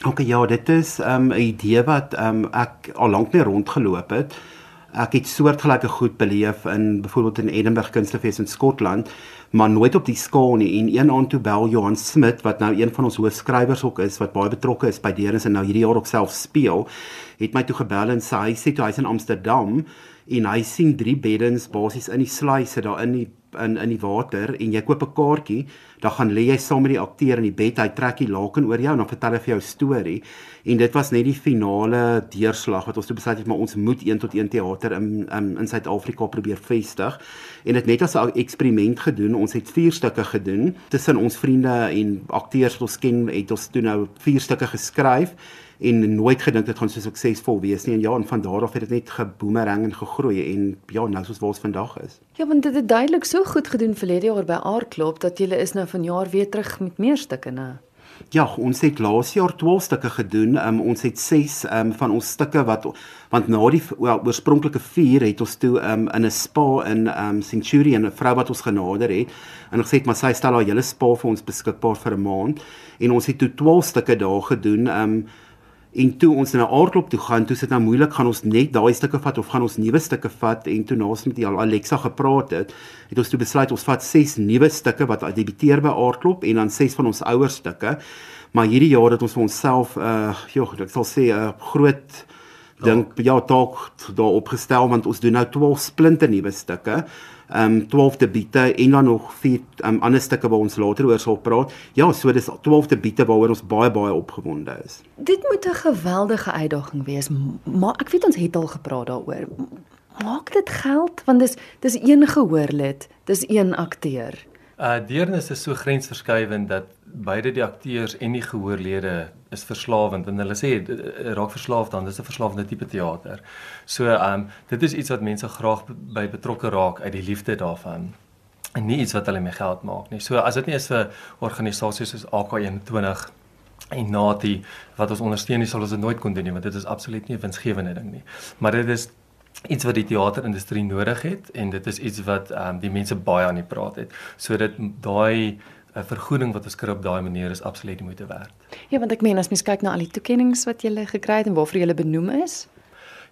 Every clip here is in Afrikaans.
OK ja, dit is 'n um, idee wat um, ek al lank mee rondgeloop het. Ek het soortgelyke goed beleef in byvoorbeeld in Edinburgh Kunstefees in Skotland, maar nooit op die skaal nie. En een aand toe bel Johan Smit wat nou een van ons hoofskrywers ook is wat baie betrokke is by Deernis en nou hierdie jaar ook self speel, het my toe gebel en sê hy sê toe hy's in Amsterdam en hy sien drie beddens basies in die sluise daar in die in in die water en jy koop 'n kaartjie, dan gaan lê jy saam met die akteur in die bed, hy trek die laken oor jou en dan vertel hy vir jou storie. En dit was net die finale deurslag wat ons toe besluit het maar ons moet een tot een teater in in in Suid-Afrika probeer vestig. En dit net as 'n eksperiment gedoen. Ons het 4 stukke gedoen. Tussen ons vriende en akteurs wat ons ken, het ons toe nou 4 stukke geskryf en nooit gedink dit gaan so suksesvol wees nie en ja en van daar af het dit net geboomerang en gegroei en ja nou soos waar ons vandag is. Ja want dit het duidelik so goed gedoen verlede jaar by Aardklop dat jy is nou vanjaar weer terug met meer stukke nê. Ja, ons het laas jaar 12 stukke gedoen. Um, ons het 6 um, van ons stukke wat want na die well, oorspronklike 4 het ons toe um, in 'n spa in um, Centurion 'n vrou wat ons genader het en gesê maar sy stel haar hele spa vir ons beskikbaar vir 'n maand en ons het toe 12 stukke daar gedoen. Um, En toe ons na Aardklop toe gaan, toe sit nou moeilik gaan ons net daai stukke vat of gaan ons nuwe stukke vat? En toe naas met die Alexa gepraat het, het ons toe besluit ons vat 6 nuwe stukke wat debuteer by Aardklop en dan 6 van ons ouer stukke. Maar hierdie jaar het ons vir onsself uh joh, ek sal sê 'n uh, groot dink ja dalk daar opgestel want ons doen nou 12 splinte nuwe stukke um 12 debiete en dan nog vier um ander stukke waar ons later oor sal praat. Ja, so dis 12 debiete waaroor ons baie baie opgewonde is. Dit moet 'n geweldige uitdaging wees, maar ek weet ons het al gepraat daaroor. Maak dit geld want dis dis een gehoorlid, dis een akteur. Uh deernis is so grensverskuivend dat beide die akteurs en die gehoorlede is verslawend en hulle sê raak verslaaf dan dis 'n verslawende tipe teater. So um dit is iets wat mense graag by betrokke raak uit die liefde daarvan en nie iets wat hulle mee geld maak nie. So as dit nie is vir organisasies soos AK21 en Nati wat ons ondersteun, sal ons dit nooit kon doen nie want dit is absoluut nie 'n winsgewende ding nie. Maar dit is iets wat die teaterindustrie nodig het en dit is iets wat ehm um, die mense baie aan die praat het. So dit daai 'n vergoeding wat ons kry op daai manier is absoluut die moeite werd. Ja, want ek meen as mens kyk na al die toekenninge wat jy gekry het en waarvoor jy benoem is.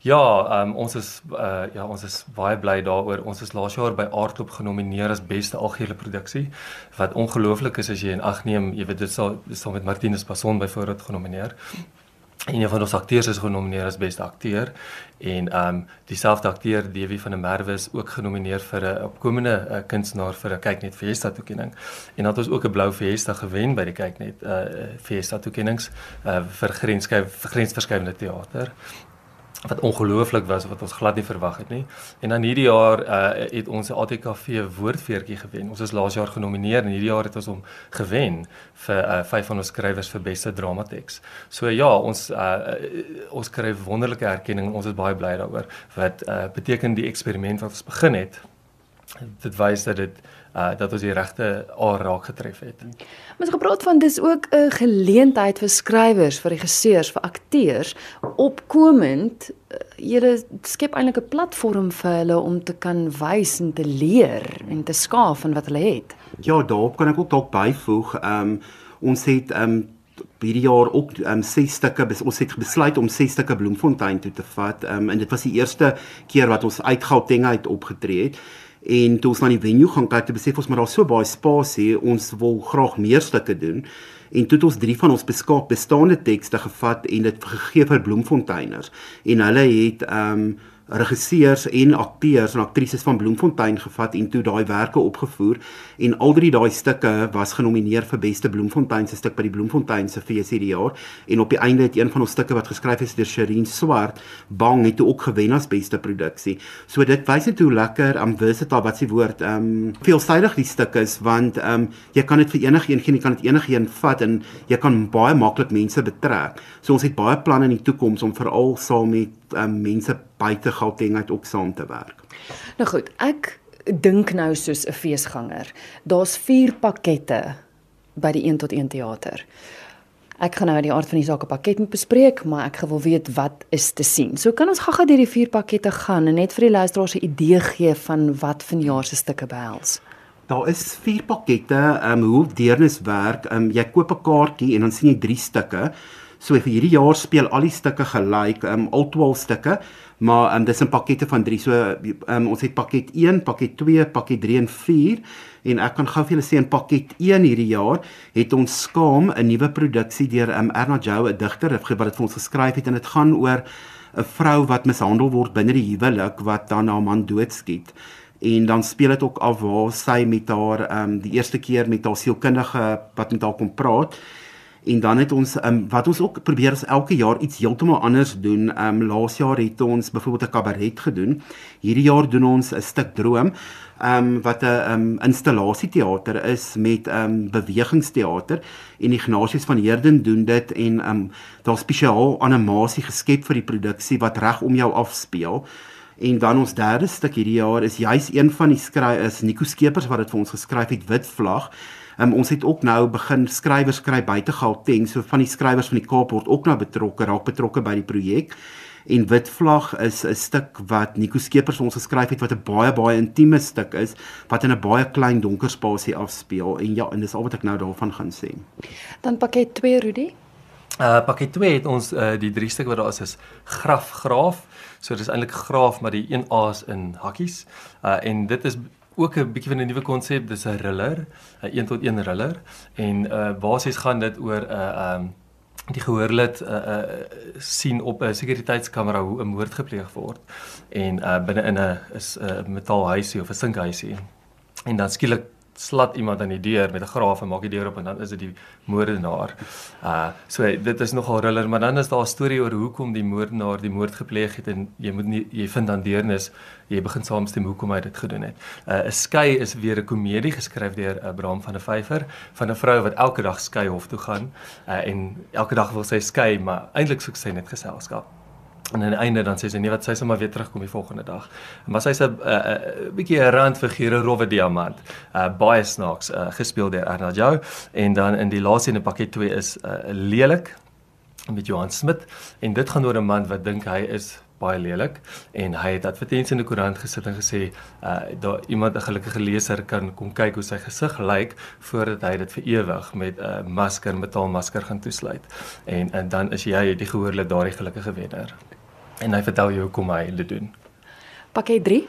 Ja, um, ons is uh ja, ons is baie bly daaroor. Ons is laas jaar by Aardklop genomineer as beste algehele produksie wat ongelooflik is as jy in ag neem, jy weet dit sal sal met Martinus Passon byvoorbeeld genomineer. En een van ons akteurs is genomineer as beste akteur en ehm um, dieselfde akteur Dewi van der Merwe is ook genomineer vir 'n opkomende uh, kunstenaar vir 'n Kyknet Fiesta toekenning. En dan het ons ook 'n blou Fiesta gewen by die Kyknet uh, Fiesta toekennings uh, vir grensverskuivende teater wat ongelooflik was wat ons glad nie verwag het nie. En dan hierdie jaar uh, het ons 'n ATKV woordfeertjie gewen. Ons is laas jaar genomineer en hierdie jaar het ons hom gewen vir uh, vyf van ons skrywers vir beste dramateks. So ja, ons uh, ons kry wonderlike erkenning en ons is baie bly daaroor. Wat uh, beteken die eksperiment wat ons begin het? Dit wys dat dit uh dat ons die regte aar raak getref het. Ons gepraat van dis ook 'n geleentheid vir skrywers, vir regisseurs, vir akteurs opkomend. Uh, jy skep eintlik 'n platform vir hulle om te kan wys en te leer en te skaaf van wat hulle het. Ja, daarop kan ek ook dalk byvoeg. Um ons het um hierdie jaar ook um ses stukke ons het besluit om ses stukke Bloemfontein toe te vat. Um en dit was die eerste keer wat ons uit Gauteng uit opgetree het en toe ons na die venue gaan kyk, het besef ons maar daar's so baie spasie, ons wil graag meer stukke doen. En toe het ons drie van ons beskaap bestaande tekste gevat en dit gegee vir Bloemfonteiners. En hulle het ehm um, regisseurs en akteurs en aktrises van Bloemfontein gevat en toe daaiwerke opgevoer en al drie daai stukke was genomineer vir beste Bloemfontein se stuk by die Bloemfontein se fees hierdie jaar en op die einde het een van ons stukke wat geskryf is deur Sherin Swart bang het ook gewen as beste produksie. So dit wys net hoe lekker am um, versatile wat se woord ehm um, veelsidig die stuk is want ehm um, jy kan dit vir enigiemand gee, jy kan dit enigiemand vat en jy kan baie maklik mense betrek. So ons het baie planne in die toekoms om veral saam met um, mense buite Gauteng uit ook saam te werk. Nou goed, ek dink nou soos 'n feesganger. Daar's 4 pakkette by die 1 tot 1 teater. Ek gaan nou die aard van die saak op pakket moet bespreek, maar ek wil weet wat is te sien. So kan ons gaga deur die 4 pakkette gaan en net vir die luisteraars 'n idee gee van wat vanjaar se stukke behels. Daar is 4 pakkette, ehm um, hoe deernis werk. Ehm um, jy koop 'n kaartjie en dan sien jy 3 stukke. So vir hierdie jaar speel al die stukke gelyk, um, al 12 stukke, maar um, dis in pakkette van 3. So um, ons het pakket 1, pakket 2, pakket 3 en 4 en ek kan gou vir julle sê in pakket 1 hierdie jaar het ons skaam 'n nuwe produksie deur um, Erna Jou, 'n digter wat dit vir ons geskryf het en dit gaan oor 'n vrou wat mishandel word binne die huwelik wat dan haar man doodskiet en dan speel dit ook af waar sy met haar ehm um, die eerste keer met haar sielkundige wat met haar kom praat en dan het ons um, wat ons ook probeer is elke jaar iets heeltemal anders doen. Ehm um, laas jaar het ons byvoorbeeld 'n kabaret gedoen. Hierdie jaar doen ons 'n stuk droom ehm um, wat 'n ehm um, installasieteater is met ehm um, bewegingsteater en Ignatius van Heerden doen dit en ehm um, daar spesiaal animasie geskep vir die produksie wat reg om jou afspeel. En dan ons derde stuk hierdie jaar is juis een van die skryf is Nico Skeepers wat dit vir ons geskryf het Wit Vlag. Um, ons het ook nou begin skrywers kry buite Gauteng, so van die skrywers van die Kaap word ook nou betrokke, raak betrokke by die projek. En Wit Vlag is 'n stuk wat Nico Skeepers ons geskryf het wat 'n baie baie intieme stuk is wat in 'n baie klein donker spasie afspeel en ja, en dis al wat ek nou daarvan gaan sê. Dan pakket 2 Rudy. Uh pakket 2 het ons uh die drie stukke wat daar is is graf graaf. So dis eintlik graaf maar die een A's in hakkies. Uh en dit is ook 'n bietjie van 'n nuwe konsep, dis 'n riller, 'n 1 tot 1 riller. En uh basies gaan dit oor 'n uh, um die gehoorlid uh, uh sien op 'n sekuriteitskamera hoe 'n moord gepleeg word. En uh binne in 'n is 'n uh, metaalhuisie of 'n sinkhuisie. En dan skielik slat iemand aan die deur met 'n graaf en maak die deur op en dan is dit die moordenaar. Uh so dit is nogal riller, maar dan is daar 'n storie oor hoekom die moordenaar die moord gepleeg het en jy moet nie jy vind dan deernis jy begin saamstem hoekom hy dit gedoen het. Uh 'n skei is weer 'n komedie geskryf deur Abraham van der Vyver van 'n vrou wat elke dag skei hof toe gaan uh en elke dag wil sy skei, maar eintlik soek sy net geselskap. En aan die einde dan sê sy nee wat sy sommer weer terugkom die volgende dag. Maar sy's 'n uh, uh, bietjie 'n randfiguur, 'n rowwe diamant. Uh baie snaaks uh, gespeel deur Arnold Jou en dan in die laaste in pakket 2 is 'n uh, lelik met Johan Smit en dit gaan oor 'n man wat dink hy is baie lelik en hy het advertensie in die koerant gesit en gesê uh daar iemand 'n gelukkige leser kan kom kyk hoe sy gesig lyk voordat hy dit vir ewig met 'n uh, masker, metaalmasker gaan toesluit. En en dan is jy die gehoorlid daardie gelukkige wenner en hy vertel jou hoekom hy dit doen. Pakket 3.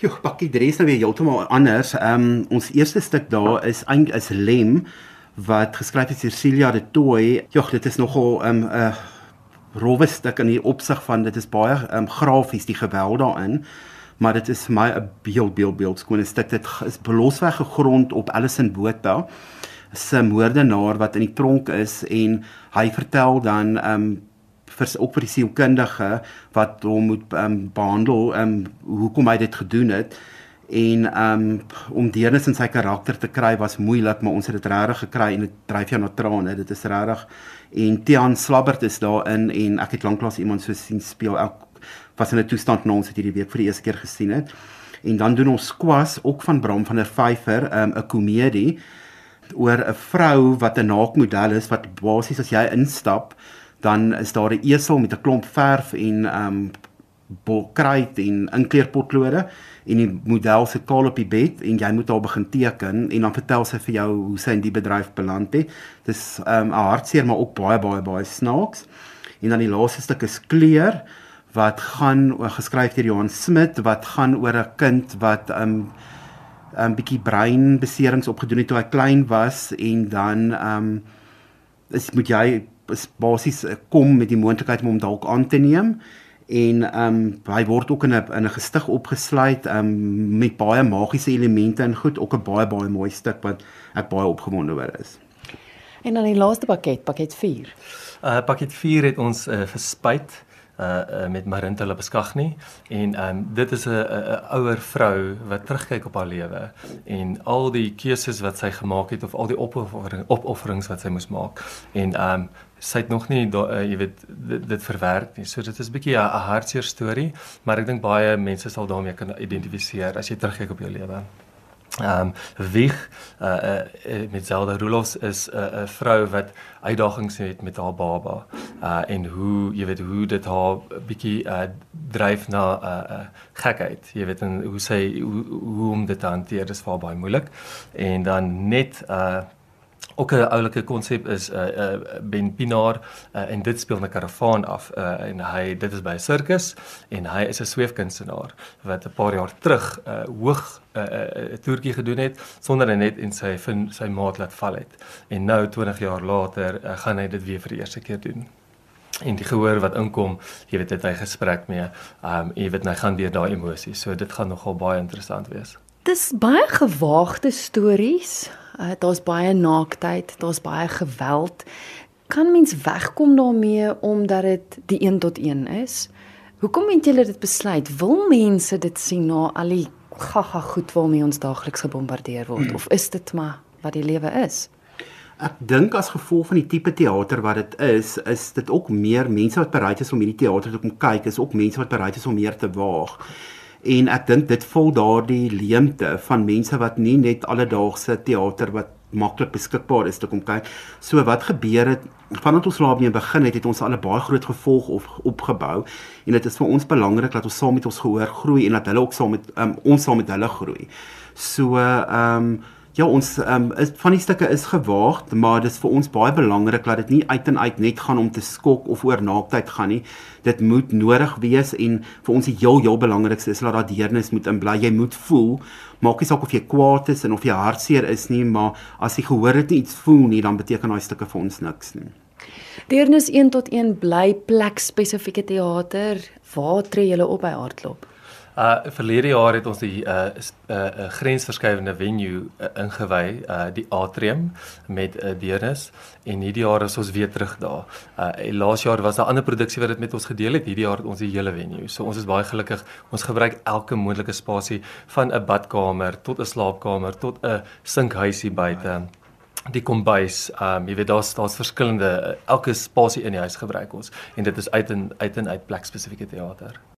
Jo, pakket 3 is nou weer heeltemal anders. Ehm um, ons eerste stuk daar is eintlik is Lem wat geskryf het deur Celia de Tooi. Jo, dit is nogal 'n um, 'n uh, rowwe stuk in die opsig van dit is baie ehm um, grafies die geweld daarin. Maar dit is my 'n beeld beeld beeld skone stuk. Dit is belosweg gegrond op Alison Botha se moordenaar wat in die tronk is en hy vertel dan ehm um, vir ook vir die sielkundige wat hom moet um, behandel um hoekom hy dit gedoen het. En um om deernis in sy karakter te kry was moeilik maar ons het dit regtig gekry en dit dryf jou na trane. Dit is regtig en Tian Slabbert is daarin en ek het lanklaas iemand so sien speel ek was in 'n toestand nou ons het hierdie week vir die eerste keer gesien het. En dan doen ons Squas ook van Bram van der Vyver um 'n komedie oor 'n vrou wat 'n naakmodel is wat basies as jy instap dan is daar 'n esel met 'n klomp verf en ehm um, kruit en inkleurpotlode en die model sit kaal op die bed en jy moet haar begin teken en dan vertel sy vir jou hoe sy in die bedryf beland het. Dis ehm um, 'n hartseer maar ook baie baie baie snaaks. En dan die laaste stuk is kleur wat gaan geskryf deur Johan Smit wat gaan oor 'n kind wat ehm um, 'n um, bietjie breinbeserings opgedoen het toe hy klein was en dan ehm um, is moet jy is basies eh, kom met die moontlikheid om hom dalk aan te neem en ehm um, hy word ook in 'n in 'n gestig opgesluit ehm um, met baie magiese elemente en goed ook 'n baie baie mooi stuk wat ek baie opgewonde oor is. En dan die laaste pakket, pakket 4. Uh pakket 4 het ons uh, verspuit uh, uh met Marinta Labeskagni en um dit is 'n ouer vrou wat terugkyk op haar lewe en al die keuses wat sy gemaak het of al die opoffering, opofferings wat sy moes maak en um sy het nog nie uh, jy weet dit, dit verwerk nie. So dit is 'n bietjie 'n hartseer storie, maar ek dink baie mense sal daarmee kan identifiseer as jy terugkyk op jou lewe. Ehm um, Wieg uh, uh, met Zelda Rolofs is 'n uh, 'n vrou wat uitdagings het met haar baba. Uh en hoe jy weet hoe dit haar bietjie uh dryf na 'n uh, uh, gekheid. Jy weet en hoe sy hoe, hoe om dit te hanteer is vir baie moeilik. En dan net uh Ook 'n oulike konsep is 'n uh, uh, Ben Pinaar uh, en dit speel 'n karavaan af uh, en hy dit is by 'n sirkus en hy is 'n sweefkunstenaar wat 'n paar jaar terug uh, hoog 'n uh, uh, toertjie gedoen het sonder net en sy fin, sy maat laat val het. En nou 20 jaar later uh, gaan hy dit weer vir die eerste keer doen. En die gehoor wat inkom, jy weet dit hy gesprek mee, ehm um, jy weet hy gaan deur daai emosies. So dit gaan nogal baie interessant wees. Dis baie gewaagde stories. Uh, daar's baie naaktheid, daar's baie geweld. Kan mens wegkom daarmee omdat dit die 1 tot 1 is? Hoekom het julle dit besluit? Wil mense dit sien na al die gaga goed waarmee ons daagliks gebombardeer word hmm. of is dit maar wat die lewe is? Ek dink as gevolg van die tipe teater wat dit is, is dit ook meer mense wat bereid is om hierdie teater te kom kyk, is ook mense wat bereid is om meer te waag en ek dink dit vul daardie leemte van mense wat nie net alledaagse teater wat maklik beskikbaar is te kom kyk. So wat gebeur het vandat ons laat mee begin het, het ons al 'n baie groot gevolg op, opgebou en dit is vir ons belangrik dat ons saam met ons gehoor groei en dat hulle ook saam met um, ons saam met hulle groei. So ehm um, Ja, ons ehm um, van die stukke is gewaagd, maar dit is vir ons baie belangrik dat dit nie uit en uit net gaan om te skok of oor naaktheid gaan nie. Dit moet nodig wees en vir ons die heel heel belangrikste is dat daar deernis moet inbly. Jy moet voel, maak nie saak of jy kwaad is en of jy hartseer is nie, maar as jy gehoor het iets voel nie, dan beteken daai stukke vir ons niks nie. Deernis 1 tot 1 bly plek spesifieke teater. Waar tree julle op by Aardklop? Uh verlede jaar het ons die uh 'n uh, uh, grensverskuivende venue uh, ingewy, uh die atrium met 'n uh, deernis en hierdie jaar is ons weer terug daar. Uh laas jaar was daar 'n ander produksie wat dit met ons gedeel het. Hierdie jaar het ons die hele venue. So ons is baie gelukkig. Ons gebruik elke moontlike spasie van 'n badkamer tot 'n slaapkamer tot 'n sinkhuisie buite. Die kombuis, ehm um, jy weet daar's daar's verskillende elke spasie in die huis gebruik ons en dit is uit en uit en uit plek spesifieke teater.